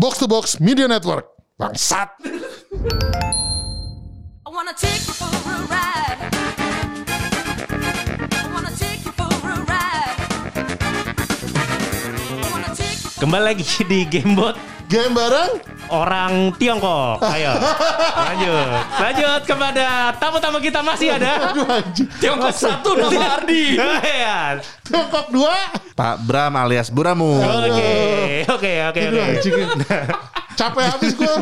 Box to Box Media Network. Bangsat. I wanna take you for a Kembali lagi di Gamebot Game bareng orang Tiongkok. Ayo, lanjut. Lanjut kepada tamu-tamu kita masih ada. Tiongkok satu nama Ardi. Iya. Tiongkok 2. Pak Bram alias Buramu. Oke, oke, oke, oke. Capek habis gue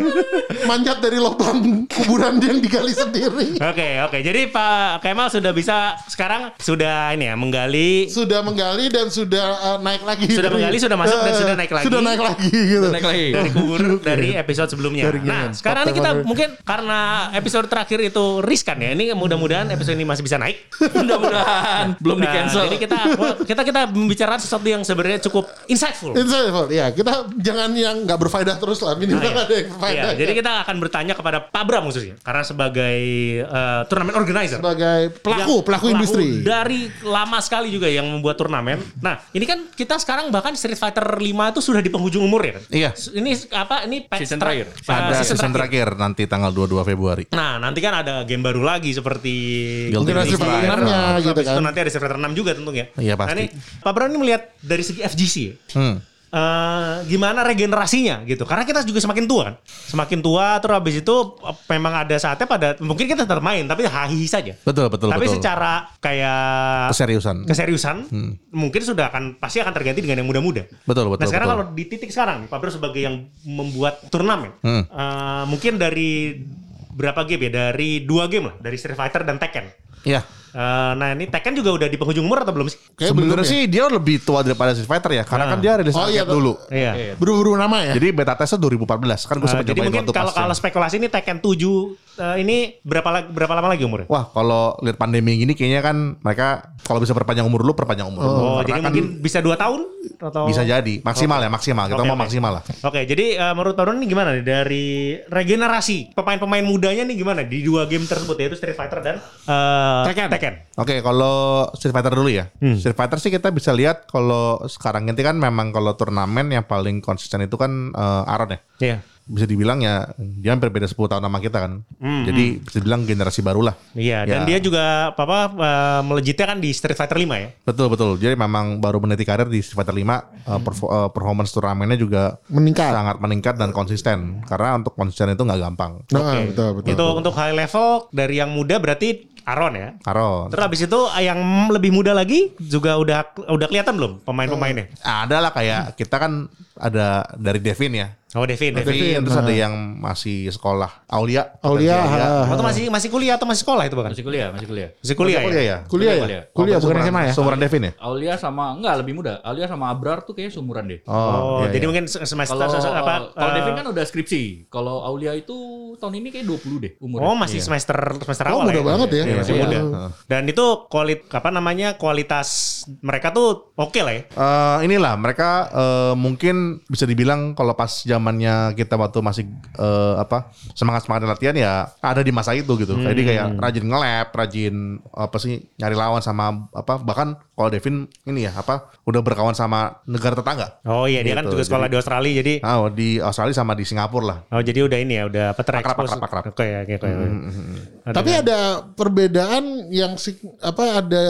manjat dari lubang kuburan dia yang digali sendiri. Oke, oke. Jadi Pak Kemal sudah bisa sekarang sudah ini ya menggali Sudah menggali dan sudah uh, naik lagi. Sudah dari- menggali, sudah masuk dan Eh, sudah naik lagi. Sudah naik lagi gitu. Naik lagi. dari kubur dari episode sebelumnya. Dari Nah, gini, sekarang ini kita mungkin karena episode terakhir itu riskan ya. Ini mudah-mudahan episode ini masih bisa naik. Mudah-mudahan belum di Nah, cancel. Jadi kita kita kita membicarakan sesuatu yang sebenarnya cukup insightful. Insightful. Ya, kita jangan yang nggak berfaedah terus lah. Minimal Nah, iya. ada yang berfaedah. Iya, jadi kita akan bertanya kepada Pak Bram khususnya karena sebagai eh, turnamen organizer. sebagai pelaku, Yang pelaku industri. dari lama sekali juga yang membuat turnamen. Nah, ini kan kita sekarang bahkan Street Fighter 5 itu sudah di penghujung umur ya kan? Iya. Ini apa? Ini patch Season terakhir. Ada season, terakhir. nanti tanggal 22 Februari. Nah, nanti kan ada game baru lagi seperti Guilty Gear Fighter Strive. 6-nya Terus gitu kan. nanti ada Street Fighter 6 juga tentunya. Iya, Nah, pasti. ini Pak Bram ini melihat dari segi FGC ya. Hmm. Eh, gimana regenerasinya gitu karena kita juga semakin tua kan semakin tua terus habis itu eh, memang ada saatnya pada mungkin kita tetap main tapi hahi saja Betul, betul, tapi betul. secara kayak Keseriusan. keseriusan mungkin sudah akan pasti akan terganti dengan yang muda-muda Betul, betul, nah sekarang betul. kalau di titik sekarang Pak Bro sebagai yang membuat turnamen Hmm. eh, mungkin dari berapa game ya dari dua game lah dari Street Fighter dan Tekken Iya. Eh, nah ini Tekken juga udah di penghujung umur atau belum sih Kayak belum Sebenarnya ya. sih dia lebih tua daripada Street Fighter ya, karena kan dia rilis Oh, iya, dulu. iya Buru-buru nama ya. Jadi beta testnya 2014 kan gue Eh, sempat jadi mungkin waktu kalau kalau yang- spekulasi ini Tekken 7 eh, ini berapa berapa lama lagi umurnya? Wah kalau lihat pandemi gini kayaknya kan mereka kalau bisa perpanjang umur dulu perpanjang umur dulu. Oh, Karena jadi kan mungkin bisa 2 tahun atau bisa jadi maksimal ya maksimal kita Oke, mau oke. maksimal lah. Oke, jadi eh, menurut Pak Don ini gimana nih dari regenerasi pemain-pemain mudanya nih gimana di dua game tersebut yaitu Street Fighter dan eh, Tekken. Tekken. Oke, kalau Street Fighter dulu ya. Hmm. Street Fighter sih kita bisa lihat kalau sekarang ini kan memang kalau turnamen yang paling konsisten itu kan eh, Aron ya. Iya. Bisa dibilang ya dia hampir beda 10 tahun sama kita kan. Jadi bisa dibilang generasi baru lah. Hmm, Iya, dan Ya. dia juga apa eh, melejitnya kan di Street Fighter 5 ya. Betul betul. Jadi memang baru meniti karir di Street Fighter 5 eh, perfo- eh, performance turnamennya juga Meningkat. sangat meningkat dan konsisten. Karena untuk konsisten itu nggak gampang. Nah, Oke. betul, betul. Itu untuk high level dari yang muda berarti Aron ya. Aron. Terus habis itu yang lebih muda lagi juga udah udah kelihatan belum pemain-pemainnya? Ada lah kayak kita kan ada dari Devin ya. Oh, Devin, Devin. Devin, terus ada yang masih sekolah. Aulia. Aulia. Oh, itu masih masih kuliah atau masih sekolah itu bahkan? Masih kuliah, masih kuliah. Masih kuliah, Kuliah ya? ya? Kuliah ya? Kuliah. Kuliah bukan SMA ya? Seumuran Devin ya? Aulia sama enggak lebih muda. Aulia sama Abrar tuh kayaknya seumuran deh. Oh, iya, jadi iya. mungkin se- semester apa? kalau eh, Devin kan udah skripsi. Kalau Aulia itu tahun ini kayak 20 deh umurnya. Oh, masih semester semester Oh, awal muda ya. banget ya. Iya, masih Iya. muda. Dan itu kualit apa namanya? kualitas mereka tuh oke lah ya. Eh, inilah mereka eh, mungkin bisa dibilang kalau pas zamannya kita waktu masih eh, apa semangat semangat latihan ya ada di masa itu gitu. Jadi kayak rajin nge-lab, rajin apa sih nyari lawan sama apa bahkan kalau Devin ini ya apa udah berkawan sama negara tetangga. Oh iya, dia kan Gitu, juga sekolah jadi- di Australia jadi Ah, di Australia sama di Singapura lah. Oh jadi udah ini ya udah apa terekspos. Akrab, akrab, akrab. Oke ya, oke. oke. Ada Tapi kan? ada perbedaan yang sig- apa ada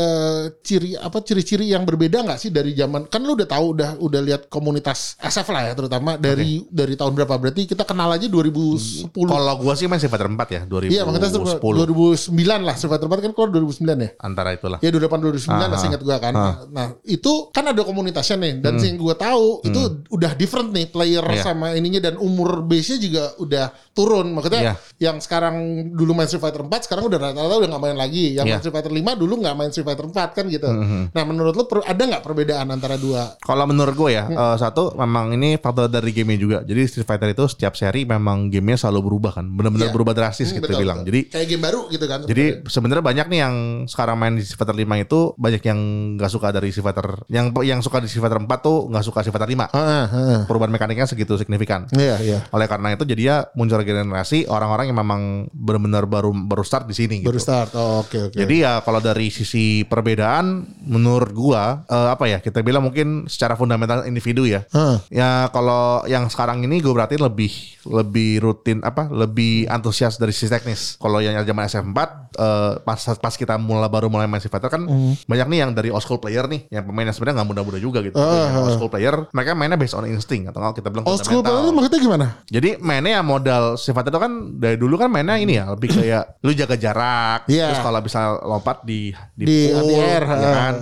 ciri apa ciri-ciri yang berbeda nggak sih dari zaman kan lu udah tahu udah udah lihat komunitas SF lah ya terutama dari dari tahun berapa berarti kita kenal aja 2010 Kalau gua sih main Fighter 4 ya 2010. Iya makanya 2009 lah Fighter 4 kan keluar 2009 ya Antara itulah. Ya 2008 2009 lah Ah, seingat gua kan. ah. Nah, itu kan ada komunitasnya nih dan yang gua tahu itu udah different nih player Hmm. Iya. sama ininya dan umur base-nya juga udah turun. Maksudnya Iya. yang sekarang dulu main Fighter 4 sekarang udah rata-rata udah nggak main lagi. Yang Iya. main Street Fighter 5 dulu nggak main Street Fighter 4 kan gitu. Nah, menurut lu per- ada nggak perbedaan antara dua? Kalau menurut gue ya, Hmm. eh, satu memang ini faktor dari gamenya juga. Jadi Street Fighter itu setiap seri memang gamenya selalu berubah kan, benar-benar Iya. berubah drastis Hmm, gitu betul, bilang. betul. Jadi kayak game baru gitu kan. jadi sebenarnya banyak nih yang sekarang main di Street Fighter 5 itu banyak yang nggak suka dari Street Fighter yang yang suka di Street Fighter 4 tuh nggak suka Street Fighter 5. Ah, ah, ah. Perubahan mekaniknya segitu signifikan. Iya, iya. Oleh karena itu jadi ya muncul generasi orang-orang yang memang benar-benar baru baru start di sini gitu. Baru start. Smart. Oh, Oke oke. Jadi ya kalau dari sisi perbedaan menurut gua eh, apa ya kita bilang mungkin secara fundamental individu ya. Heeh. Ya kalau yang sekarang ini gue berarti lebih lebih rutin apa lebih antusias dari sisi teknis. Kalau yang zaman SF4 eh, pas pas kita mulai baru mulai main Street Fighter kan banyak nih yang dari old school player nih yang pemainnya sebenarnya nggak muda-muda juga gitu. Yang old school player mereka mainnya based on instinct atau kita bilang Old school player maksudnya gimana? Jadi mainnya ya modal sifatnya itu kan dari dulu kan mainnya ini ya lebih kayak lu jaga jarak. Iya. Terus kalau bisa lompat di di, Di pool, anti-air, ya kan.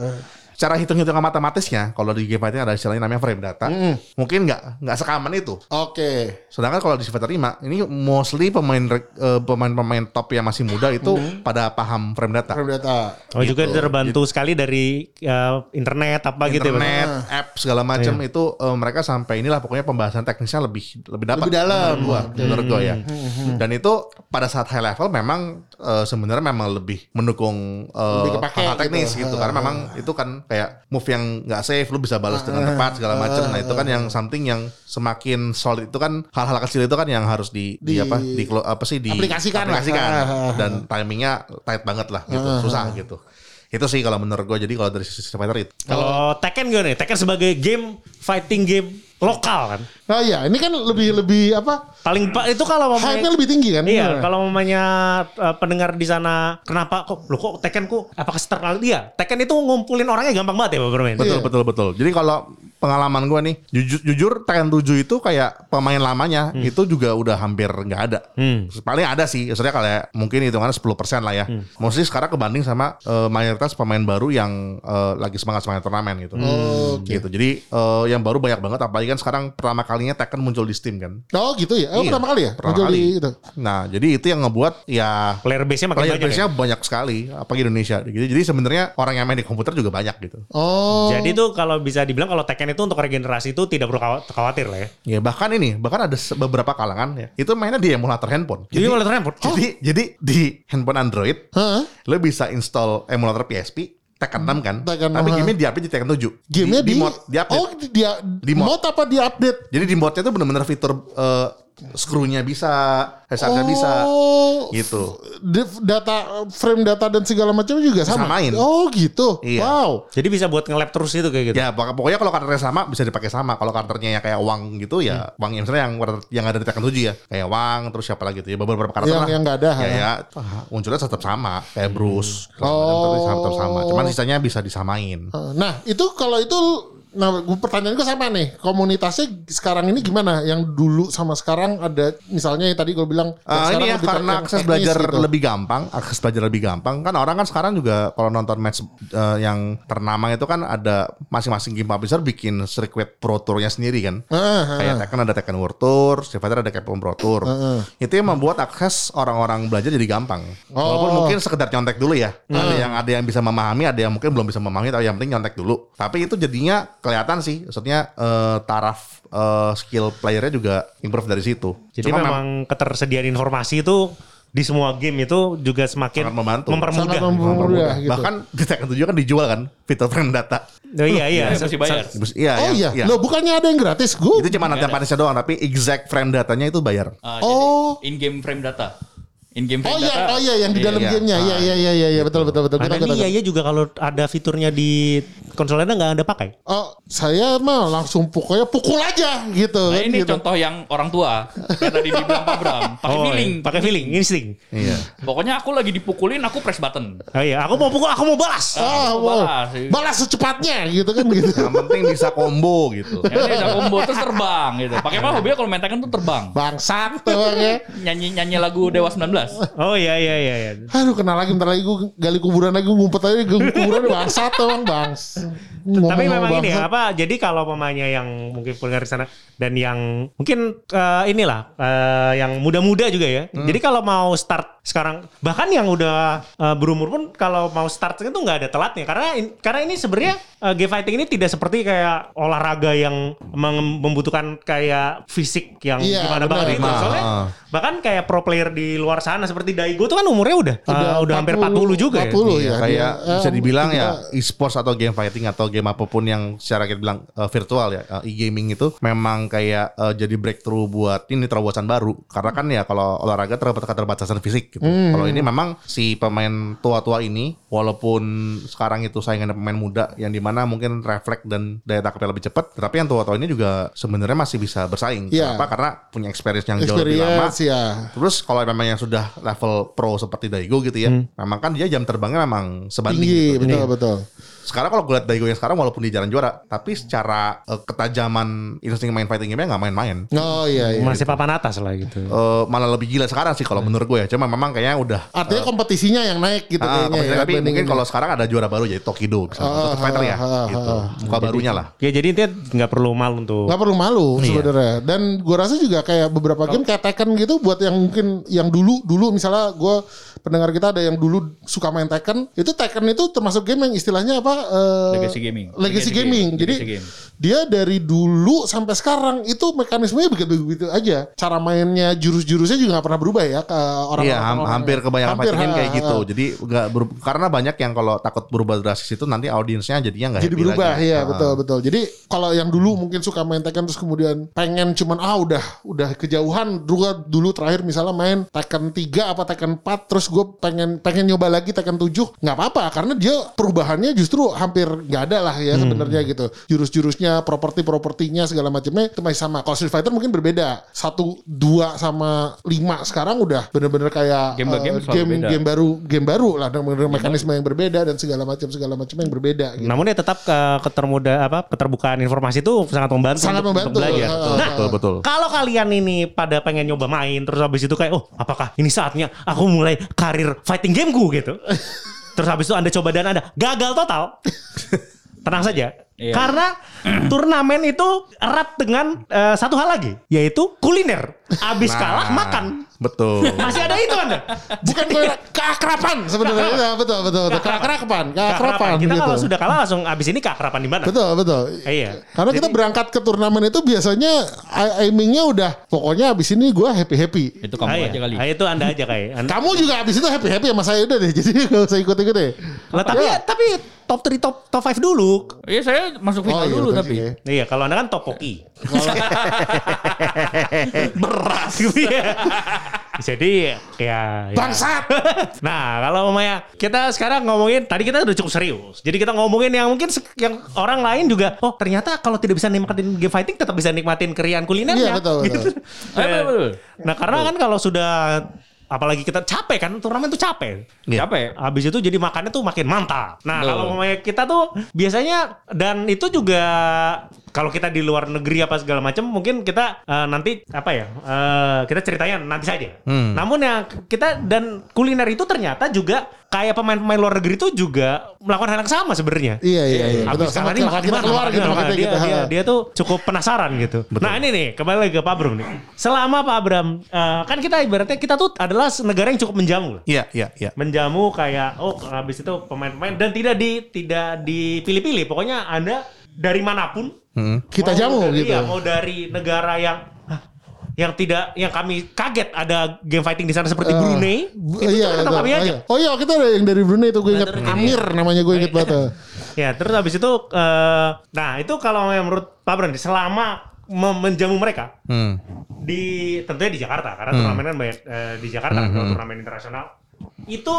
Cara hitung-hitungan matematisnya kalau di game fighting ada istilahnya namanya frame data. Mungkin nggak nggak sekaman itu. Oke. Sedangkan kalau di Fighter 5 ini mostly pemain eh, pemain-pemain top yang masih muda itu pada paham frame data. Frame data. Oh juga Gitu. terbantu sekali dari uh, internet apa gitu ya. Bang? internet, app segala macam itu eh, mereka sampai inilah pokoknya pembahasan teknisnya lebih lebih dapat. Lebih dalam. menurut gua, menurut gua ya. Hmm, Dan itu pada saat high level memang eh, sebenarnya memang lebih mendukung eh, Lebih kepake hal-hal teknis gitu. gitu, karena memang itu kan kayak move yang nggak safe lu bisa balas dengan tepat segala macam. Nah, itu kan yang something yang semakin solid itu kan hal-hal kecil itu kan yang harus di, di, Di- apa di apa sih di Aplikasikan aplikasikan. Ah. dan timingnya tight banget lah gitu, susah gitu. Itu sih kalau menurut gue jadi kalau dari sisi Street Fighter itu. Kalau Tekken gimana nih? Tekken sebagai game fighting game lokal kan. Nah iya, ini kan lebih lebih apa? Paling pa- itu kalau Hype-nya mamanya lebih tinggi kan? Iya, kalau mamanya uh, pendengar di sana kenapa kok lo kok Tekken kok apakah terlalu dia? Tekken itu ngumpulin orangnya gampang banget ya Pak bermain. Betul Iya. betul betul. Jadi kalau pengalaman gue nih, jujur, jujur Tekken 7 itu kayak pemain lamanya itu juga udah hampir nggak ada. Hmm. Paling ada sih, maksudnya kayak mungkin hitungannya 10% lah ya. Mostly sekarang kebanding sama eh, mayoritas pemain baru yang eh, lagi semangat semangat turnamen gitu. Oh, oke. Gitu. Jadi eh, yang baru banyak banget. Apalagi kan sekarang pertama kalinya Tekken muncul di Steam kan. Oh gitu ya? Oh Iya, pertama kali ya? pertama Muncul kali. di itu. Nah, jadi itu yang ngebuat ya Player base-nya makin player banyak. base-nya ya? banyak sekali, apalagi Indonesia gitu. Jadi sebenarnya orang yang main di komputer juga banyak gitu. Oh. Jadi tuh kalau bisa dibilang kalau Tekken itu untuk regenerasi itu tidak perlu khawa- khawatir lah ya. Ya bahkan ini, bahkan ada beberapa kalangan ya, itu mainnya di emulator handphone. Jadi emulator handphone? Oh. Jadi, jadi di handphone Android, Hah? lo bisa install emulator PSP, Tekken 6 kan, Tekken tapi 6, game-nya di-update di Tekken 7. Game-nya di, mod, di update. Oh, di, dia Di mod. mod apa di update? Jadi di modnya tuh bener-bener fitur eh, screw-nya bisa, bisa, Oh, gitu. di- data frame data dan segala macam juga sama. Samain. Oh, gitu. Iya. Wow. Jadi bisa buat nge-lap terus itu kayak gitu. Ya pok- pokoknya kalau karakternya sama bisa dipakai sama. Kalau karakternya yang kayak Wang gitu ya, Wang yang misalnya yang yang ada di Tekken 7 ya, kayak Wang terus siapa lagi tuh ya beberapa karakter Yang- lah. yang nggak ada, Ya ha. ya munculnya tetap sama kayak Bruce. Oh. Tetap, tetap sama. Cuman sisanya bisa disamain. Nah, itu kalau itu nah gua- pertanyaan gue sama nih. Komunitasnya sekarang ini gimana? Yang dulu sama sekarang ada misalnya yang tadi gue bilang Ah, sekarang ini ya karena akses belajar gitu. lebih gampang, akses belajar lebih gampang. Kan orang kan sekarang juga kalau nonton match eh, yang ternama itu kan ada masing-masing game publisher bikin circuit pro tournya sendiri kan. Ah, ah, Kayak Tekken ada Tekken World Tour, Street Fighter ada Capcom Pro Tour. Itu yang membuat akses orang-orang belajar jadi gampang. Walaupun Oh. mungkin sekedar nyontek dulu ya. Ada yang ada yang bisa memahami, ada yang mungkin belum bisa memahami, tapi yang penting nyontek dulu. Tapi itu jadinya kelihatan sih, maksudnya eh, taraf eh, skill playernya juga improve dari situ. Jadi Cuma mem- memang ketersediaan informasi itu di semua game itu juga semakin Sangat membantu. mempermudah. Sangat mempermudah gitu. Bahkan di Tekken 7 kan dijual kan fitur frame data. Oh, iya iya. Ya, mesti bayar. Iya, Oh yang- iya, loh bukannya ada yang gratis? Gue Itu cuma nanti panisnya doang, tapi exact frame datanya itu bayar. Ah, Oh. Jadi in-game frame data. In-game Oh frame iya, data. oh iya yang di dalam Iya. gamenya. Iya iya iya iya iya betul betul betul. Karena ini kita- ya juga kalau ada fiturnya di konsolnya nggak ada pakai. Oh, saya mah langsung pokoknya pukul aja gitu. Nah kan, ini gitu. contoh yang orang tua. Kayak tadi dibilang Pak Bram. Pakai Oh, feeling. iya. pakai feeling, insting. Iya. Pokoknya aku lagi dipukulin, aku press button. Oh iya, aku mau pukul, aku mau balas. Ah, Aku wow. balas. balas secepatnya gitu kan gitu. Yang penting bisa combo gitu. Ya ini ada combo terus terbang gitu. Pakai apa hobinya kalau main Tekken tuh terbang. Bangsat tuh Bang, ya. Nyanyi nyanyi lagu Dewa 19. Oh iya iya iya. iya. Aduh kenal lagi bentar lagi gue gali kuburan lagi gue ngumpet aja gue kuburan bangsat tuh bang bangs. Tapi memang ini bangsat. ya, apa? Jadi kalau pemainnya yang mungkin pendengar di sana dan yang mungkin eh, inilah eh, yang muda-muda juga ya. Jadi kalau mau start sekarang bahkan yang udah eh, berumur pun kalau mau start itu nggak ada telatnya karena in- karena ini sebenarnya eh, game fighting ini tidak seperti kayak olahraga yang membutuhkan kayak fisik yang Iya, gimana banget itu. Nah, Soalnya ah. bahkan kayak pro player di luar sana seperti Daigo tuh kan umurnya udah Udah udah hampir 40 juga ya. 40 Iya, ya. kayak dia, bisa dibilang kita- ya e-sports atau game fighting atau game apa pun yang secara kita bilang eh, virtual ya, eh, e-gaming itu memang kayak eh, jadi breakthrough buat ini terobosan baru. Karena kan ya kalau olahraga terdapat keterbatasan fisik gitu. Kalau ini memang si pemain tua-tua ini walaupun sekarang itu saingan pemain muda yang di mana mungkin refleks dan daya tangkapnya lebih cepat, tapi yang tua-tua ini juga sebenarnya masih bisa bersaing. Iya. Kenapa? Karena punya experience yang jauh lebih lama. Experience ya. Terus kalau memang yang sudah level pro seperti Daigo gitu ya, memang kan dia jam terbangnya memang sebanding. Tinggi, gitu. betul betul. Sekarang kalau gue liat Daigo yang sekarang walaupun dia jarang juara, tapi secara eh, ketajaman insting main fighting game nggak main-main. Oh iya iya. Masih papan atas lah gitu. Eh, malah lebih gila sekarang sih kalau menurut gue ya. Cuma memang kayaknya udah Artinya kompetisinya yang naik gitu Ah, kayaknya ya. tapi mungkin kalau sekarang ada juara baru jadi Tokido, misalnya. Ah, Street Fighter ya, ah, ah, gitu. Muka barunya lah. Ya jadi intinya nggak perlu malu untuk nggak perlu malu Iya. sebenarnya dan gue rasa juga kayak beberapa game kayak Tekken gitu buat yang mungkin yang dulu dulu misalnya gue pendengar kita ada yang dulu suka main Tekken itu Tekken itu termasuk game yang istilahnya apa eh, Legacy gaming. legacy, Legacy gaming game. jadi Legacy game. Dia dari dulu sampai sekarang itu mekanismenya begitu-begitu aja cara mainnya jurus-jurusnya juga nggak pernah berubah ya ke orang Iya, ham- hampir kebanyakan Hampir, kayak gitu. ha. Jadi nggak ber- karena banyak yang kalau takut berubah drastis itu nanti audiensnya jadinya nggak jadi berubah lagi. ya Ah. betul betul jadi kalau yang dulu mungkin suka main Tekken terus kemudian pengen cuman ah udah udah kejauhan dulu dulu terakhir misalnya main Tekken 3 apa Tekken 4 terus gue pengen pengen nyoba lagi Tekken 7 nggak apa-apa karena dia perubahannya justru hampir nggak ada lah ya sebenarnya gitu jurus-jurusnya properti-propertinya segala macamnya itu masih sama kalau Street Fighter mungkin berbeda satu dua sama lima sekarang udah bener-bener kayak Game by game eh, selalu game, beda. game baru game baru lah dengan mekanisme yang berbeda dan segala macam segala macam yang berbeda gitu. Namun ya tetap ke ketermuda apa keterbukaan informasi itu sangat membantu Sangat untuk, membantu. untuk belajar. Nah, Betul betul. kalau kalian ini pada pengen nyoba main terus habis itu kayak oh apakah ini saatnya aku mulai karir fighting gameku gitu. terus habis itu Anda coba dan Anda gagal total. Tenang saja. Iya. Karena turnamen itu erat dengan eh, satu hal lagi, yaitu kuliner. Abis kalah Nah, makan. Betul. Masih ada itu Anda. Bukan gue keakrapan sebenarnya. Ya, betul betul betul. Keakrapan, keakrapan Kita gitu. kalau sudah kalah langsung abis ini keakrapan di mana? Betul betul. Iya. Karena kita berangkat ke turnamen itu biasanya aimingnya udah pokoknya abis ini gue happy happy. Itu kamu Ah, iya. aja kali. Ah, itu anda aja kayak. Anda, Kamu juga abis itu happy happy sama saya udah deh. Jadi gak usah ikut ikut deh. lah, tapi Ya. tapi top 3 top top 5 dulu. Iya saya masuk final dulu betul tapi. sih, ya. Iya, kalau anda kan topoki. Beras. Jadi ya, ya. Bangsat. Nah, kalau Maya kita sekarang ngomongin tadi kita udah cukup serius. Jadi kita ngomongin yang mungkin yang orang lain juga oh ternyata kalau tidak bisa nikmatin game fighting tetap bisa nikmatin kerian kulinernya. Iya, betul, betul. Gitu. Betul, betul. Nah, karena kan kalau sudah apalagi kita capek kan turnamen tuh capek. Iya. Capek. Habis itu jadi makannya tuh makin mantap. Nah, Betul. kalau umpamanya kita tuh biasanya dan itu juga kalau kita di luar negeri apa segala macam mungkin kita eh, nanti apa ya? eh, kita ceritanya nanti saja. Hmm. Namun ya kita dan kuliner itu ternyata juga kayak pemain-pemain luar negeri itu juga melakukan hal yang sama sebenarnya. Iya iya iya. Betul. Abis Sama kalah nih kita makan kita keluar gitu makanya dia, kita. dia, dia tuh cukup penasaran gitu. Nah ini nih kembali lagi ke Pak Bro nih. Selama Pak Abram eh, kan kita ibaratnya kita tuh adalah negara yang cukup menjamu lah Iya, iya, iya. menjamu kayak oh habis itu pemain-pemain dan tidak di tidak dipilih-pilih pokoknya anda dari mana pun Hmm. Kita mau jamu dari, gitu. iya, mau dari negara yang "Hah, yang tidak yang kami kaget ada game fighting di sana seperti Eh, Brunei Bu- itu iya, betul. kami Oh, aja iya. Oh iya kita ada yang dari Brunei itu gue inget Brunei. Amir namanya gue inget banget. ya terus habis itu eh, nah itu kalau yang menurut Pak Brandi selama menjamu mereka Hmm. di tentunya di Jakarta karena turnamen kan banyak eh, di Jakarta Hmm, kalau hmm. turnamen internasional itu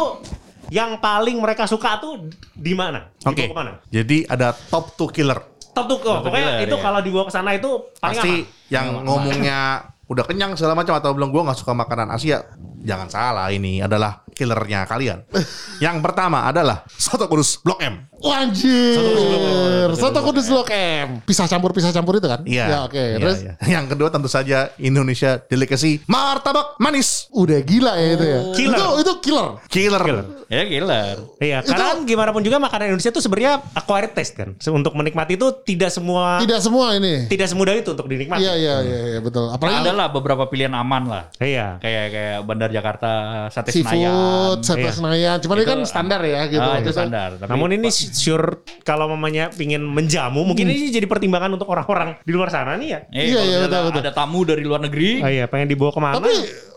yang paling mereka suka tuh di mana? Oke. Ke mana? Jadi ada top 2 killer. Top tuh, oh, pokoknya killer, itu ya. kalau dibawa ke sana itu paling Pasti aman. yang ngomongnya udah kenyang segala macam atau bilang gua nggak suka makanan Asia. Jangan salah ini adalah killernya kalian. yang pertama adalah soto kudus Blok M. Anjir, soto kudus blok M. Pisah campur pisah campur itu kan? Iya. Ya oke. Iya, Terus iya. Yang kedua tentu saja Indonesia delicacy martabak manis. udah gila ya itu ya. Killer. Itu itu killer. Killer. Ya killer. Iya, karena kan gimana pun juga makanan Indonesia itu sebenarnya acquired taste kan. Untuk menikmati itu tidak semua Tidak semua ini. tidak semudah itu untuk dinikmati. Iya iya iya iya, betul. Apalagi Ada lah beberapa pilihan aman lah. Iya. Kayak kayak Bandar Jakarta, Sate Seafood, Senayan. Setra Iya. Senayan. Cuman ini Itu- kan standar ya gitu. Ah, itu standar. Tapi Namun ini sure kalau mamanya pingin menjamu, mungkin ini jadi pertimbangan untuk orang-orang di luar sana nih ya. Eh, Iya, kalau iya, misalnya betul, betul. Ada tamu dari luar negeri. Oh iya, pengen dibawa ke mana? Tapi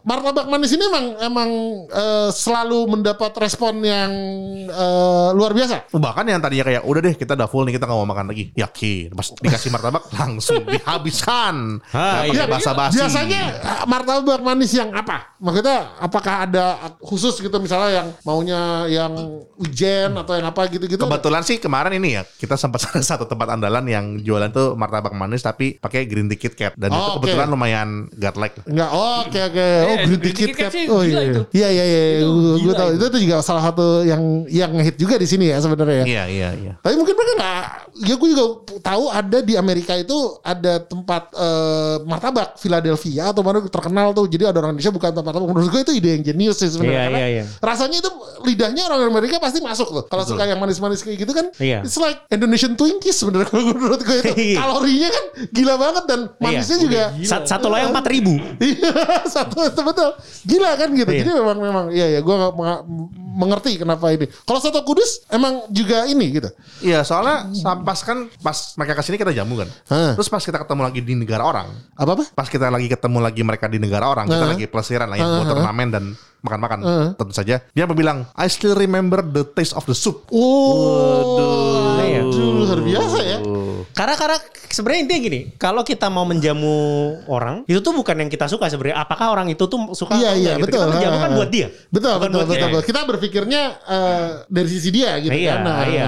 martabak manis ini emang emang eh, selalu mendapat respon yang eh, luar biasa. Bahkan yang tadinya kayak udah deh kita udah full nih kita nggak mau makan lagi. Yakin pas dikasih martabak langsung dihabiskan. Nggak iya. pakai basa-basi. Biasanya martabak manis yang apa? Maksudnya apakah ada khusus gitu misalnya yang maunya yang wijen atau yang apa gitu-gitu? Kebetulan sih kemarin ini ya kita sempat ada satu tempat andalan yang jualan tuh martabak manis tapi pakai green tea Kit Kat dan Oh, itu oke. kebetulan lumayan godlike. Enggak, oh, oke oke. Oh, Green Tea Kit Kat. Kat sih Oh iya. Iya iya iya. Itu Gue tahu. itu. Tuh juga salah satu yang yang ngehit juga di sini ya sebenarnya ya. Iya iya iya. Tapi mungkin mereka nggak, ya gue juga tahu ada di Amerika itu ada tempat eh, martabak Philadelphia atau mana terkenal tuh. Jadi ada orang Indonesia bukan tempat martabak. Menurut gue itu ide yang jenius sih sebenarnya. Iya, iya, iya. Rasanya itu lidahnya orang Amerika pasti masuk tuh. Kalau suka yang manis-manis kayak gitu kan, Iya. it's like Indonesian Twinkies sebenarnya kalau menurut gue itu. Iya. Kalorinya kan gila banget dan manisnya juga Sa- satu loyang empat ribu. Iya, satu itu betul. Gila kan gitu. Iya. Jadi memang memang iya ya gue mengerti kenapa ini. Kalau soto Kudus emang juga ini gitu. Iya soalnya sam- pas kan pas mereka ke sini kita jamu kan. Hah. Terus pas kita ketemu lagi di negara orang, Apa apa? pas kita lagi ketemu lagi mereka di negara orang, kita Heeh. lagi pelesiran lah ya, Heeh, buat heeh. turnamen dan makan-makan. Heeh. Tentu saja dia bilang, I still remember the taste of the soup. Oh, Iya. aduh, luar biasa ya. Karena karena sebenarnya intinya gini, kalau kita mau menjamu orang, itu tuh bukan yang kita suka sebenarnya. Apakah orang itu tuh suka Iya atau iya enggak gitu. betul. Kita menjamu kan buat dia. Betul Bukan betul betul, dia. betul. Kita berpikirnya eh, dari sisi dia gitu Iya, kan. Nah, iya.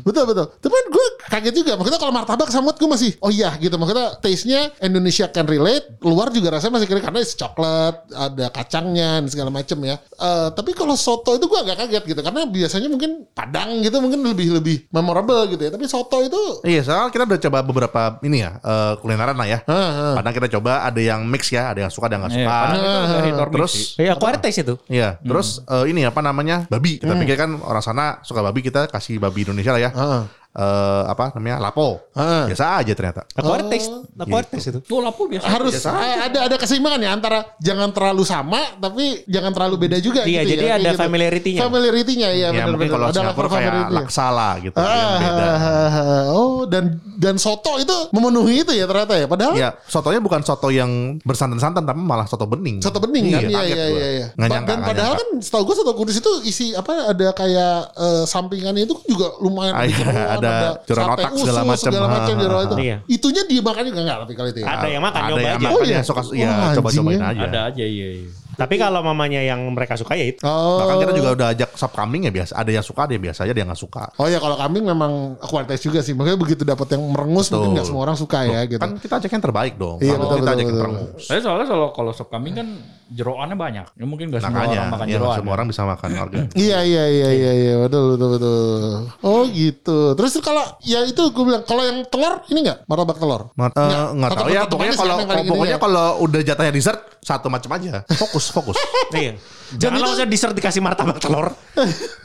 Betul betul. Tapi gue kaget juga. Maksudnya kalau martabak sama gue masih oh iya gitu. Maksudnya taste-nya Indonesia can relate. Luar juga rasanya masih keren karena it's coklat, ada kacangnya dan segala macem ya. Eh, tapi kalau soto itu gue agak kaget gitu karena biasanya mungkin Padang gitu mungkin lebih lebih memorable gitu ya. Tapi soto itu Iya, kita udah coba beberapa ini ya eh, kulineran lah ya. Heeh. Padang kita coba ada yang mix ya, ada yang suka, ada yang nggak Iya, suka. Miss Terus. Iya, aku ada itu. Iya, terus eh, ini apa namanya babi. Kita pikir kan orang sana suka babi, kita kasih babi Indonesia lah ya. Heeh. Eh, apa namanya lapo. Heeh. Biasa aja ternyata. Taste. Aku ada Gitu. taste itu. Oh, lapo biasa. harus eh, ada ada keseimbangan ya antara jangan terlalu sama tapi jangan terlalu beda juga Iya, gitu jadi ya, ada gitu. familiarity-nya. Familiarity-nya ya, Ya benar mungkin benar. kalau Ada Singapura kayak laksala gitu, yang beda. Oh dan dan soto itu memenuhi itu ya ternyata ya. Padahal Ya, sotonya bukan soto yang bersantan-santan tapi malah soto bening. soto bening kan. Iya iya gua. iya. iya. Nggak nyangka, dan nggak padahal nyangka. kan setahu gue soto kudus itu isi apa ada kayak eh, sampingannya itu juga lumayan Ah, iya, ada sate otak segala macam. segala macam itu. Iya. Itunya dimakan juga enggak tapi kali itu ya. Ada yang makan, ada nyoba yang aja. makan Oh, iya? yang suka ya Wah, coba-cobain anjing aja. Ada aja iya. iya. Tapi kalau mamanya yang mereka suka ya itu. Oh. Bahkan kita juga udah ajak sop kambing ya biasa. Ada yang suka, ada yang biasa aja, ada yang nggak suka. Oh ya kalau kambing memang kualitas juga sih. Makanya begitu dapat yang merengus Betul. mungkin nggak semua orang suka ya gitu. Kan kita ajak yang terbaik dong. Iya, Kalau betul, kita betul, ajak yang betul. perengus. Tapi soalnya kalau kalau sop kambing kan jeroannya banyak. Ya mungkin gak semua orang makan ya, jeroan. semua orang bisa makan organ. Iya iya iya iya iya betul betul betul. Oh gitu. Terus kalau ya itu gue bilang kalau yang telur ini nggak martabak telur. Ma- eh, Nggak, nggak tahu ya pokoknya kalau yang pokoknya ya. kalau udah jatahnya dessert satu macam aja fokus fokus Iya. Jangan langsung dessert dikasih martabak telur.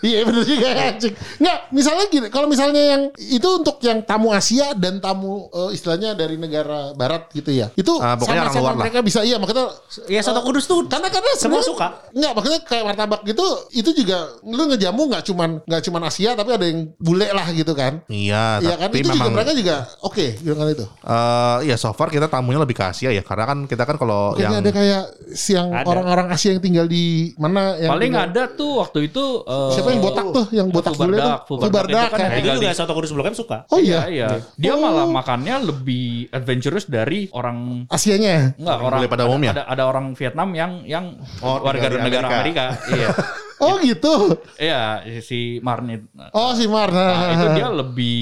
Iya bener juga anjing. Nggak misalnya gini kalau misalnya yang itu untuk yang tamu Asia dan tamu eh, istilahnya dari negara Barat gitu ya. Itu pokoknya orang sama-sama luar lah. mereka bisa iya makanya Ya soto kudus tuh karena karena semua suka. Nggak maksudnya kayak martabak gitu itu juga lu ngejamu nggak cuman nggak cuman Asia tapi ada yang bule lah gitu kan. iya Iya kan itu juga memang mereka juga oke dengan itu. eh ya so far kita tamunya lebih ke Asia ya karena kan kita kan kalau yang ada kayak siang Ada. Orang-orang Asia yang tinggal di mana yang Paling tinggal- ada tuh waktu itu eh, Siapa yang botak tuh? Yang botak bule tuh? Fubardak, Fubardak Fubardak itu kan itu juga soto kudus Blok M suka. Oh Iya, iya. iya. Dia Oh. malah makannya lebih adventurous dari orang Asianya. enggak orang pada umumnya? ada, ada orang Vietnam yang yang Oh, warga negara Amerika. Amerika. iya. Oh gitu. Iya, si Marnit. Oh si Mar. Nah, itu dia lebih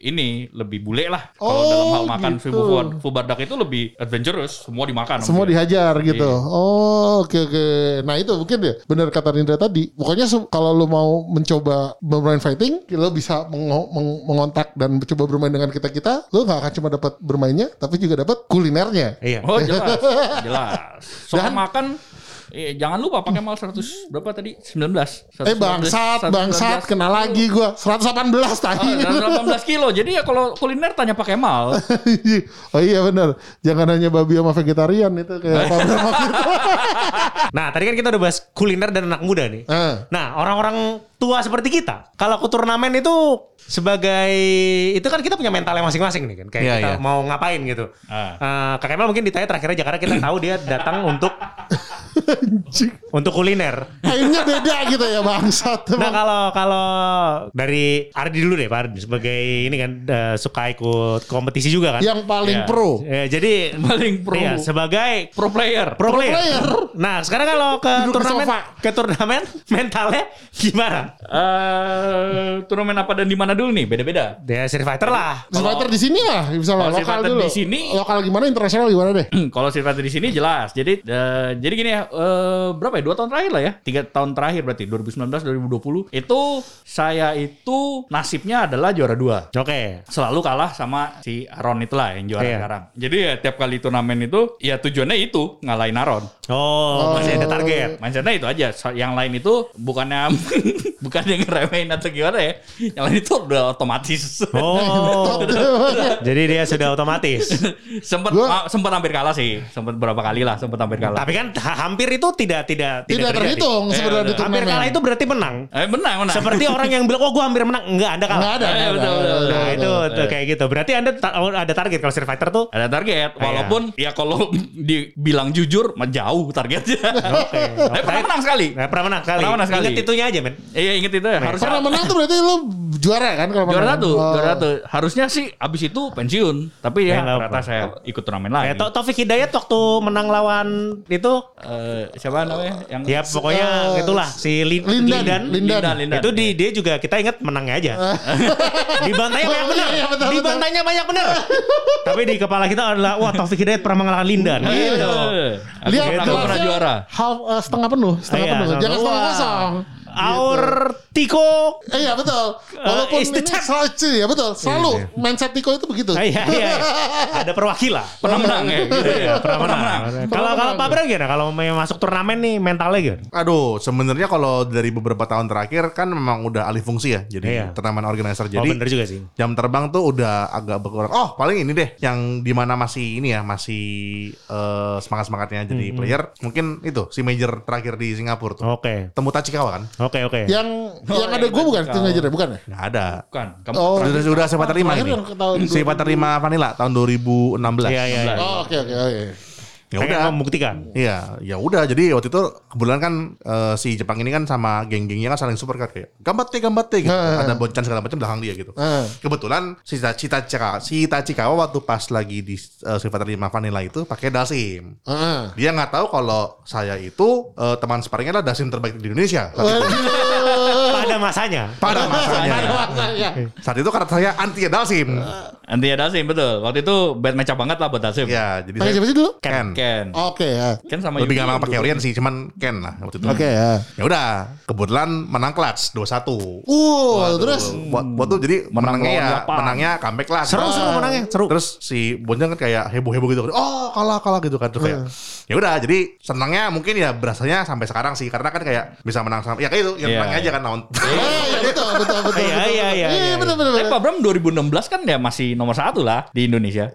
ini lebih bule lah kalau Oh, dalam hal makan gitu. Fubar- Fubardak itu lebih adventurous, semua dimakan. Semua dia. dihajar gitu. Iya. Oh oke oke. Nah itu mungkin ya benar kata Rindra tadi. Pokoknya kalau lu mau mencoba bermain fighting, lo bisa mengo- meng- mengontak dan coba bermain dengan kita kita. Lo nggak akan cuma dapat bermainnya, tapi juga dapat kulinernya. Iya. Oh jelas, jelas. Soal Dan- makan Eh, jangan lupa pakai mal 100 berapa tadi? 19. Eh bangsat, 119 bangsat, kena lagi gua 118 tadi. Ah, 18 kilo. Jadi ya kalau kuliner tanya pakai mal. oh iya benar. Jangan hanya babi sama vegetarian itu kayak. Nah, tadi kan kita udah bahas kuliner dan anak muda nih. Eh. Nah, orang-orang tua seperti kita, kalau ke turnamen itu sebagai itu kan kita punya mentalnya masing-masing nih kan, kayak Iya, kita iya. mau ngapain gitu. Ah. Eh, Kak Kemal mungkin ditanya terakhir aja karena kita tahu dia datang untuk untuk kuliner. Kayaknya beda gitu ya bangsat. Nah kalau kalau dari Ardi dulu deh Pak Ardi sebagai ini kan eh, suka ikut kompetisi juga kan. Yang paling Ya. pro. Eh, jadi Paling pro. Iya, sebagai Pro player. pro player. player. Nah sekarang kalau ke Duduk turnamen ke turnamen mentalnya gimana? Eh, turnamen apa dan di mana dulu nih? Beda-beda. Dia Street Fighter lah. Fighter di sini lah, bisa Street lokal Fighter dulu. di sini- lokal gimana, internasional gimana deh? Kalau Street Fighter di sini jelas. Jadi eh, jadi gini ya, eh, berapa ya? Dua tahun terakhir lah ya. Tiga tahun terakhir berarti 2019 2020 itu saya itu nasibnya adalah juara dua. Oke. Selalu kalah sama si Aron itulah yang juara Iya. sekarang. Jadi ya tiap kali turnamen itu ya tujuannya itu ngalahin Aron. Oh, masih ada target. Mindsetnya itu aja. Yang lain itu bukannya bukannya ngeremehin atau gimana ya. Yang lain itu udah otomatis. Oh. Jadi dia sudah otomatis. sempet Gua- sempet hampir kalah sih. Sempet berapa kali lah sempet hampir kalah. Tapi kan ha- hampir itu tidak tidak Tidak terjadi. terhitung Eh, sebenarnya udah. Hampir kalah itu berarti menang. Eh menang menang. Seperti orang yang bilang, oh gue hampir menang. Enggak, Anda kalah. Nggak ada, Eh, nggak ada. betul, betul, Betul, Nah itu tuh kayak gitu. Berarti Anda ta- oh, ada target kalau Street Fighter tuh. ada target Ah, walaupun ya kalau dibilang jujur mah jauh targetnya. Oke. Tapi pernah menang sekali. Nah, pernah menang kali. Pernah menang sekali. Ingat itunya aja men. Iya inget itu ya. Harusnya Pernah menang tuh berarti lu juara kan kalau juara menang? satu, Oh. juara satu. Harusnya sih abis itu pensiun. Tapi Ya, ya ternyata apa. saya ikut turnamen lagi. Kayak To- Taufik Hidayat waktu menang lawan itu Eh, siapa namanya? Yang ya pokoknya Eh, itulah si Lin- Lindan, Lindan. Lindan. Lindan. Itu di dia juga kita ingat menangnya aja. Dibantainya banyak Oh, benar. iya, iya, betul, betul. Dibantainya banyak benar. Tapi di kepala kita adalah wah Taufik Hidayat pernah mengalahkan Lindan. Iya. Gitu. Lihat pernah, juara. half, eh, setengah penuh, setengah Iya, penuh. Jangan setengah kosong. Our Tiko Eh, iya betul. Walaupun is the ini selalu ya betul. Selalu mindset Tiko itu begitu. Iya, iya, iya. Ada perwakilan. Pernah menang ya. Gitu ya. Pernah menang. Kalau kalau Pak Bram gimana? Kalau mau masuk turnamen nih mentalnya gitu? Aduh, sebenarnya kalau dari beberapa tahun terakhir kan memang udah alih fungsi ya. Jadi Iya. turnamen organizer. oh Jadi bener juga sih. jam terbang tuh udah agak berkurang. Oh, paling ini deh yang di mana masih ini ya, masih eh, semangat-semangatnya jadi player. Mungkin itu si major terakhir di Singapura tuh. Oke. Temu Tachikawa kan? Oke oke. Yang yang ada gue bukan tim manager ya, bukan ya? Nggak ada. Bukan. Kamu Oh, Sudah sudah saya terima terakhir ini. Saya terima Vanilla tahun 2016. Iya iya. iya. Oh, oke oke oke. Ya udah. membuktikan. Iya, ya udah. Jadi waktu itu kebetulan kan eh, si Jepang ini kan sama geng-gengnya kan saling support kan kayak gambate gambate gitu. Heeh. Ada boncan segala macam belakang dia gitu. Heeh. Kebetulan si Cita Cika, si Tachikawa waktu pas lagi di uh, Street Fighter 5 Vanilla itu pakai Dalsim. Heeh. Dia nggak tahu kalau saya itu eh, teman sparringnya adalah Dalsim terbaik di Indonesia. Saat itu, Pada masanya. pada masanya. Ya. Saat itu karena saya anti Dalsim. Anti Dasim betul. Waktu itu bad match banget lah buat Dasim. Ya, jadi Pakai siapa saya sih dulu? Ken. Ken. Oke ya. Ken sama Lebih gampang pakai Orient sih, cuman Ken lah waktu itu. Oke ya. Ya udah, kebetulan menang clutch 2-1. Uh, terus buat buat tuh jadi Menang menangnya ya menangnya comeback lah Seru Nah, seru menangnya. Seru. terus si Bonjang kan kayak heboh heboh gitu oh kalah kalah gitu kan terus kayak ya udah jadi senangnya mungkin ya berasanya sampai sekarang sih karena kan kayak bisa menang sama ya kayak itu yang Iya. menangnya aja kan lawan iya betul betul betul. Iya, betul. iya, iya, iya. betul betul. Eh. Pak Bram 2016 kan ya masih nomor satu lah di Indonesia.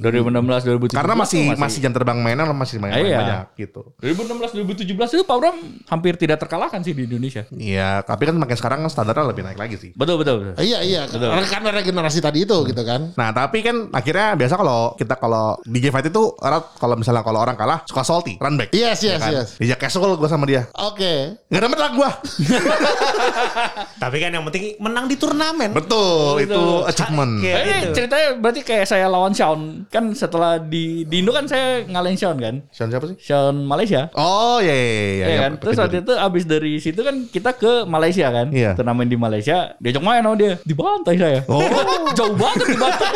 2016 2017 karena masih, tuh masih jam terbang mainan masih main, Iya. banyak gitu 2016 2017 itu Pak Bram hampir tidak terkalahkan sih di Indonesia. Iya, tapi kan makin sekarang standarnya lebih naik lagi sih. Betul betul. betul. Iya iya. Karena kan ada generasi tadi itu gitu kan. Nah, tapi kan akhirnya biasa kalau kita kalau di game fight itu orang kalau misalnya kalau orang kalah suka salty, run back. Yes Ya yes kan? yes. Dia casual gue sama dia. Oke. Nggak dapet lah gue. Tapi kan yang penting menang di turnamen. Betul, itu Betul. achievement. Kayak Eh, ini gitu. ceritanya berarti kayak saya lawan Sean. Kan setelah di di Indo kan saya ngalahin Sean kan. Sean siapa sih? Sean Malaysia. Oh iya iya iya. Iya, kan? Terus waktu itu abis dari situ kan kita ke Malaysia kan. Iya. Turnamen di Malaysia. Diajak main sama dia. Dibantai saya. Oh. Jauh banget dibantai.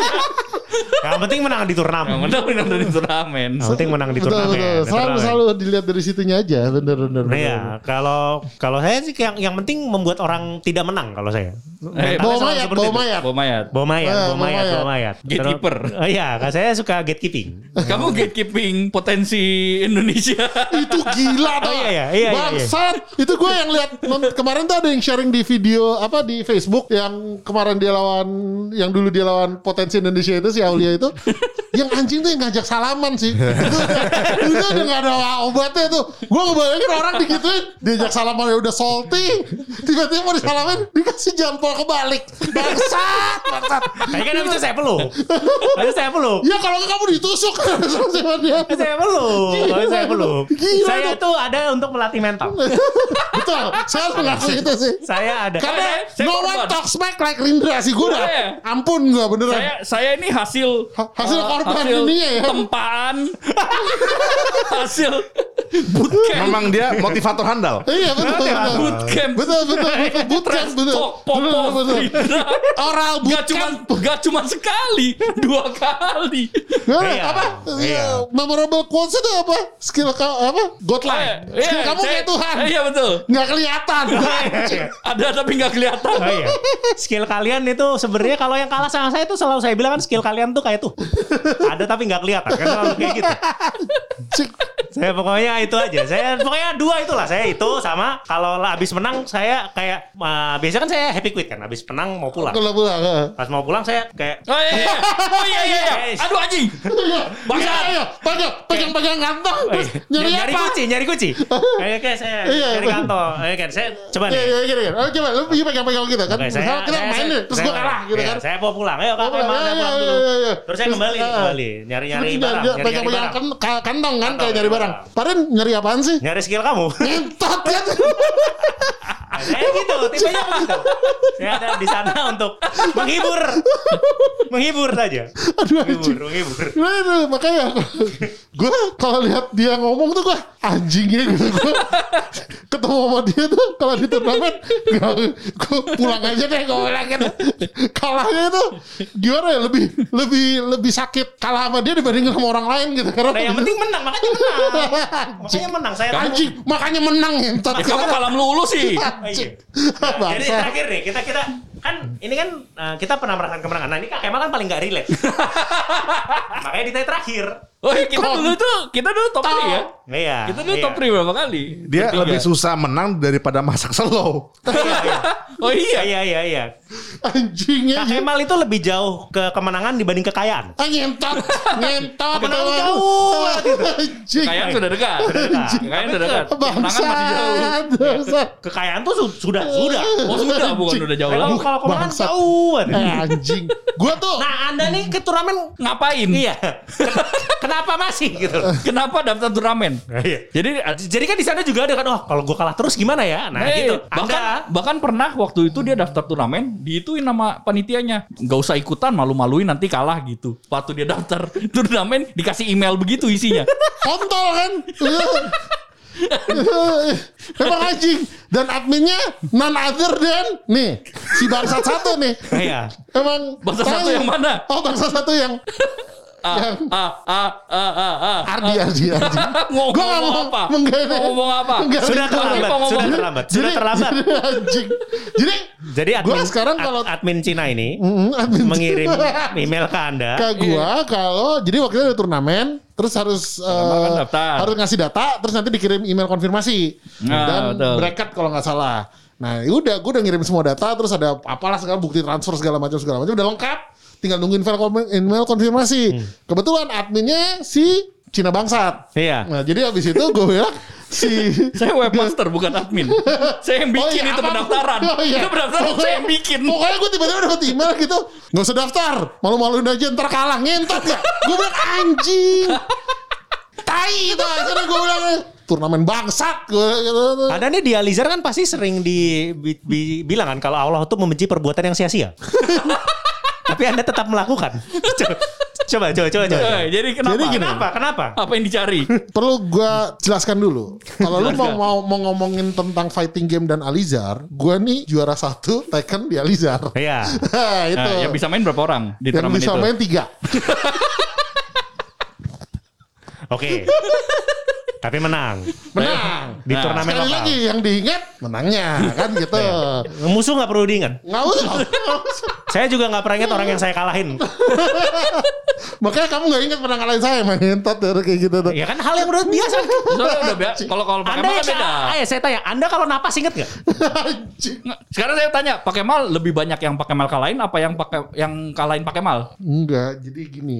Yang penting menang di turnamen. Yang menang menang dari turnamen. Yang penting menang di turnamen. betul. Di Selalu turnamen. selalu dilihat dari situnya aja, bener bener. Nah ya, kalau kalau saya sih yang yang penting membuat orang tidak menang kalau saya. Eh, Bawa mayat, bawa mayat. Bawa mayat. Bawa mayat, Eh, bawa bawa mayat, mayat. bawa mayat. Gatekeeper. Oh iya, kan saya suka gatekeeping. Kamu gatekeeping potensi Indonesia. itu gila tuh. Oh, iya, iya, iya, iya, Bangsat. Itu gue yang lihat kemarin tuh ada yang sharing di video apa di Facebook yang kemarin dia lawan yang dulu dia lawan potensi Indonesia itu si Aulia itu yang anjing tuh yang ngajak salaman sih. itu, itu udah gak ada obatnya tuh. Gue ngebayangin orang digituin diajak salaman ya udah salty. Tiba-tiba mau disalamin dikasih jempol kebalik. Bangsat, bangsat. Tapi kan bisa saya peluk. Tapi saya peluk. Ya kalau nggak kamu ditusuk. Saya peluk. Tapi saya. Gila Saya tuh. tuh ada untuk melatih mental. Betul. Saya harus mengakui itu sih. Saya ada. Karena Saya- no korban. one talks back like Rindra sih gue udah. Ampun gue beneran. saya saya ini hasil Ha- hasil korban hasil ini ya. tempaan hasil bootcamp Memang dia motivator handal. Iya betul. betul. bootcamp Betul betul betul. Bootcamp betul. Pop, pop, Betul, pop, betul. Rindra. Oral Gak cuma bootcamp. gak cuma sekali, dua kali. Nah, Iya, apa? iya. Memorable quotes itu apa? Skill kau apa? Godline. Eh, Skill iya, kamu saya- kayak Tuhan. Iya betul. Nggak kelihatan. Ada tapi nggak kelihatan. Oh iya. Skill kalian itu sebenarnya kalau yang kalah sama saya itu selalu saya bilang kan skill kalian tuh kayak tuh. Ada tapi nggak kelihatan kan selalu kayak gitu. Saya pokoknya itu aja. Saya pokoknya dua itulah. Saya itu sama kalau habis menang saya kayak uh, biasa kan saya happy quit kan. Habis menang mau pulang. Kalau pulang. Pas mau pulang saya kayak Oh iya, iya. oh iya iya. iya. Aduh anjing. Bangsat. Ayo, ayo, pegang, pegang, pegang kantong. Terus iya. nyari nyari apa? kunci, nyari kunci. Kayak kayak saya Iya, nyari betul. kantong. Kayak kan saya coba nih. Iya, iya, gini, gini. Oh, coba lu pergi pegang-pegang kita kan. Oke, kita saya- main saya- nih, terus saya- gua kalah gitu iya, kan. Saya mau pulang. Ayo kakak pulang, iya, saya pulang iya, dulu. iya, iya. Terus saya Terus, kembali, ah, kembali. Nyari-nyari Terus barang, pegang-pegang kan- kantong kan Kantong, kayak nyari nyari barang. Paren nyari apaan sih? Nyari skill kamu. Ngentot kan. Nah, saya gitu, tipenya begitu. Saya ada di sana untuk menghibur. menghibur saja. Aduh. Menghibur, menghibur. Nah, itu, makanya gue kalau lihat dia ngomong tuh gue anjingnya gitu gue ketemu sama dia tuh kalau di turnamen gue pulang aja deh gue bilang gitu kalahnya itu gimana ya lebih lebih lebih sakit kalah sama dia dibandingin sama orang lain gitu karena Nah, yang penting menang, makanya menang. Makanya menang. Saya anjing makanya menang Ya, kamu kalah melulu sih. anjing Jadi terakhir nih, kita kita kan ini kan uh, kita pernah merasakan kemenangan. Nah ini Kak Kemal kan paling gak relate. Makanya ditanya terakhir. Oh iya, kita Kok- dulu tuh, kita dulu top 3 ya. Iya. Kita dulu iya. top 3 berapa kali? Dia Bertiga. lebih susah menang daripada masak slow. Iya, iya. Oh iya. Iya, iya, iya. anjingnya Kak Kemal itu lebih jauh ke kemenangan dibanding kekayaan. ah ngentot ngentot Kemenangan jauh banget itu. anjing Kayaknya sudah dekat. Kayaknya sudah dekat. Kemenangan masih jauh. Kekayaan tuh su- sudah sudah. Oh sudah, bukan udah jauh Kalau lagi. kalau kemenangan jauh eh anjing gua tuh Nah, Anda nih ke turnamen Ngapain? iya. Kenapa masih gitu? Kenapa daftar turnamen? Iya. Jadi Jadi kan di sana juga ada kan, oh kalau gue kalah terus gimana ya? Nah Hey, gitu. bahkan Anda bahkan pernah waktu itu dia daftar turnamen diituin nama panitianya nggak usah ikutan malu-maluin nanti kalah gitu waktu dia daftar turnamen dikasih email begitu isinya kontol kan Emang anjing Dan adminnya None other than Nih Si bangsat satu nih Iya. Emang Bangsa satu yang mana? Oh bangsa satu yang ah Yang ah ah ah ah ah Ardi Ardi Ardi ngomong, Gua mau apa menggede. Mau ngomong apa Enggak, Sudah terlambat, ngomong- sudah terlambat, sudah terlambat. jadi Anjing Jadi Jadi admin, Gua sekarang kalau- admin Cina ini Mm, admin mengirim email ke Anda. ke gua kalau jadi waktu itu ada turnamen terus harus kan eh, daftar. harus ngasih data terus nanti dikirim email konfirmasi Nah, dan betul. bracket kalau nggak salah nah udah gue udah ngirim semua data terus ada apalah segala bukti transfer segala macam segala macam udah lengkap tinggal nungguin email, kon- email konfirmasi Hmm. kebetulan adminnya si Cina bangsat Iya. nah jadi habis itu gue bilang si saya webmaster bukan admin saya yang bikin Oh iya, itu apa- pendaftaran Oh iya. itu pendaftaran Pokoknya- saya yang bikin Pokoknya gue tiba-tiba dapet email gitu Gak usah daftar Malu-maluin aja ntar kalah Ngentot ya Gue bilang anjing Tai itu Akhirnya gue bilang Turnamen bangsat gue gitu. Anda nih di Alizar kan pasti sering di, bi- bi- bilang kan kalau Allah tuh membenci perbuatan yang sia-sia. Tapi Anda tetap melakukan. Coba, coba, coba, coba. Eh, jadi kenapa? Jadi gini. Kenapa? Kenapa? Apa yang dicari? Perlu gua jelaskan dulu. Kalau lu mau, mau mau ngomongin tentang fighting game dan Alizar, gua nih juara satu Tekken di Alizar. Iya. itu. Nah, yang bisa main berapa orang di yang turnamen bisa itu? main tiga. Oke. Tapi menang. Menang. Di Nah, turnamen Sekali lokal. lagi yang diingat menangnya kan gitu. Musuh nggak perlu diingat. Nggak usah. Saya juga nggak pernah ingat orang yang saya kalahin. Makanya kamu nggak ingat pernah ngalahin saya main ngentot kayak gitu tuh. Ya kan hal yang udah biasa. Soalnya udah biasa. Kalau kalau pakai mal kan beda. Ayo saya tanya, Anda kalau napas inget nggak? Sekarang saya tanya, pakai mal lebih banyak yang pakai mal kalahin apa yang pakai yang kalahin pakai mal? Enggak, jadi gini.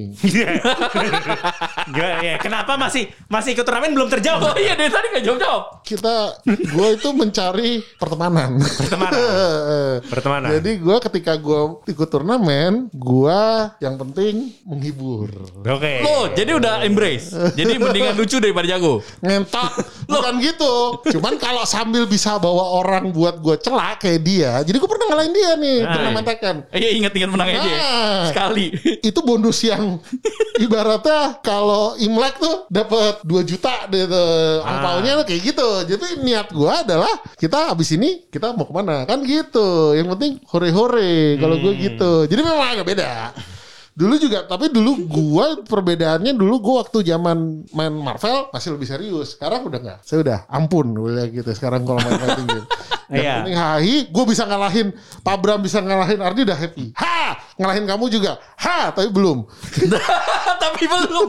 Gimana ya? Kenapa masih masih ikut turnamen belum Oh terjawab? iya dari tadi nggak jawab jawab. Kita, gue itu mencari pertemanan. Pertemanan. Pertemanan. Jadi gue ketika gue ikut turnamen, gue yang penting menghibur. Oke. Loh, jadi udah embrace. Jadi mendingan lucu daripada jago. Ngentot, bukan gitu. Cuman kalau sambil bisa bawa orang buat gue celak kayak dia, jadi gue pernah ngalahin dia nih Nah, turnamen Tekken. Eh, Iya ingat-ingat menang aja. ya. Nah. Sekali. itu bonus yang ibaratnya kalau Imlek tuh dapat 2 juta gitu angpaunya tuh kayak gitu. Jadi niat gua adalah kita abis ini kita mau ke mana kan gitu. Yang penting hore-hore kalau gue gitu. Jadi memang agak beda. Dulu juga tapi dulu gua perbedaannya dulu gua waktu zaman main Marvel masih lebih serius. Sekarang udah nggak. Saya udah ampun udah gitu sekarang kalau main fighting game. Yang Iya. penting hahi, gue bisa ngalahin Pak Bram bisa ngalahin Ardi udah happy. Ha, ngalahin kamu juga. Ha, tapi belum. Tapi belum.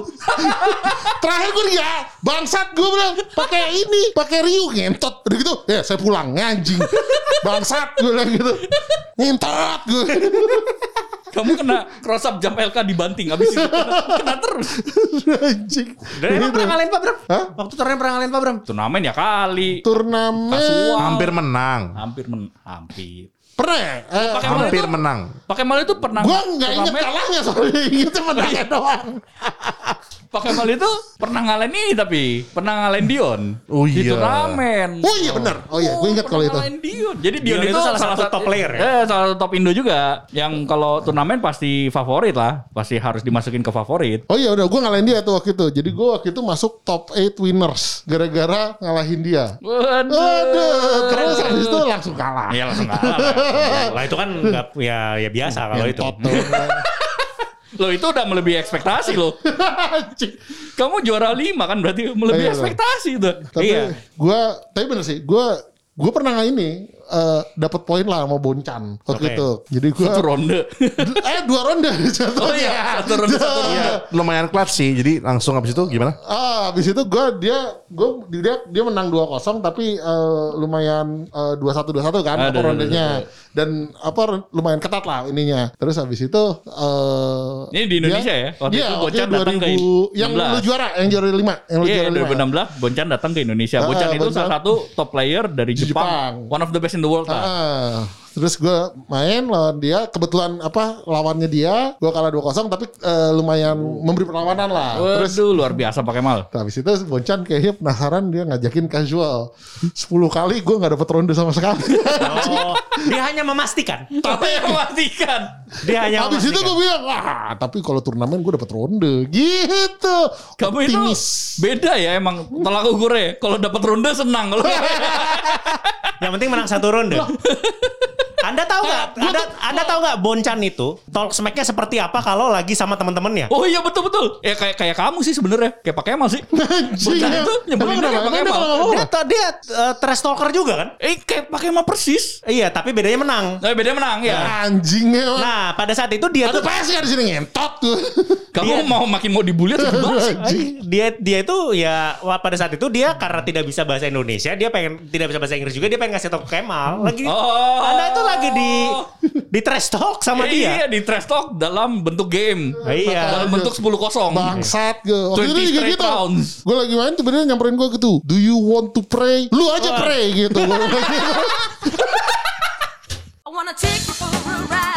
Terakhir gue dia bangsat gue bilang pakai ini, pakai Ryu ngentot. Udah gitu, ya saya pulang anjing. Bangsat gue bilang gitu. Ngentot gue. Kamu kena cross up jump LK dibanting habis itu kena, kena terus. anjing. Dan emang pernah ngalahin Pak Bram? Hah? Waktu turnamen pernah ngalahin Pak Bram? Turnamen ya kali. Turnamen Kasual. Hampir menang. Hampir men hampir. Pernah ya? Eh, mal Hampir itu- menang. Pakai mal itu pernah gue nggak inget kalahnya soalnya itu menangnya doang. Pakai mal itu pernah ngalahin ini tapi pernah ngalahin Dion. Oh Di iya. turnamen. Oh iya benar. Oh iya, gue ingat pernah kalau itu. ngalahin Dion. Jadi Dion, Dion itu, itu salah satu satu- top player ya? Eh, salah satu top Indo juga. Yang kalau turnamen pasti favorit lah. Pasti harus dimasukin ke favorit. Oh iya udah gue ngalahin dia tuh waktu itu. Jadi gue waktu itu masuk top 8 winners gara-gara ngalahin dia. Waduh. Aduh, terus habis itu langsung kalah. Iya langsung kalah. lah. Itu kan nggak ya ya biasa kalau itu. Tuh. Lo itu udah melebihi ekspektasi lo. Kamu juara lima kan berarti melebihi Iya, ekspektasi itu. Tapi Iya. gue, tapi bener sih, gue gue pernah nggak ini eh, dapat poin lah sama Boncan waktu Oke. itu. Jadi gue Satu ronde. eh dua ronde jatuhnya. Oh iya, satu ronde, satu ronde. Iya. Lumayan clutch sih. Jadi langsung habis itu gimana? Ah, habis itu gue dia gue dia dia menang 2-0 tapi eh, lumayan eh, 2-1 2-1 kan Aduh, apa rondenya. aduh. Dan apa lumayan ketat lah ininya. Terus habis itu eh Ini di Indonesia ya? Waktu Iya, itu Boncan datang ke 2000 yang 16. lu juara, yang juara 5, yang lu Iya, juara 5. 2016 Boncan datang ke Indonesia. Boncan itu Boncan. salah satu top player dari Jepang. Jepang. One of the best in the world lah. Ah, terus gue main lawan dia, kebetulan apa lawannya dia, gue kalah 2-0 tapi eh, lumayan memberi perlawanan lah. Terus Waduh, luar biasa pakai mal. habis itu Boncan kayaknya penasaran dia ngajakin casual. 10 kali gue nggak dapet ronde sama sekali. Oh, dia hanya memastikan. Tapi memastikan. Dia hanya habis itu memastikan. gue bilang, wah tapi kalau turnamen gue dapet ronde. Gitu. Kamu itu Optimis. beda ya emang tolak ukurnya. Kalau dapat ronde senang. Kalau Yang penting menang satu ronde. Anda tahu nggak? Anda, anda tahu nggak Boncan itu talk smacknya seperti apa kalau lagi sama teman-temannya? Oh iya betul betul. Ya kayak kayak kamu sih sebenarnya. Kayak pakai mal sih. Boncan itu nyebelin kenapa? pakai Emang dia Dia, dia uh, trash talker juga kan? Eh kayak pakai mal persis. Iya, tapi bedanya menang. Eh beda menang ya. Anjing emang. Nah, pada saat itu dia Ada tuh PS nggak di sini ngentot tuh. Kamu mau makin mau dibully atau gimana sih? Anjing. dia dia itu ya wah, pada saat itu dia karena tidak bisa bahasa Indonesia, dia pengen tidak bisa bahasa Inggris juga, dia pengen ngasih tau ke Kemal lagi. Oh. Anda itu lagi di oh. di trash talk sama eh, dia. Iya, di trash talk dalam bentuk game. Eh, iya. Dalam bentuk 10 kosong. Bangsat gue. Waktu itu juga gitu. Gue lagi main tuh bener nyamperin gue gitu. Do you want to pray? Lu aja ah. pray gitu. I wanna take a ride.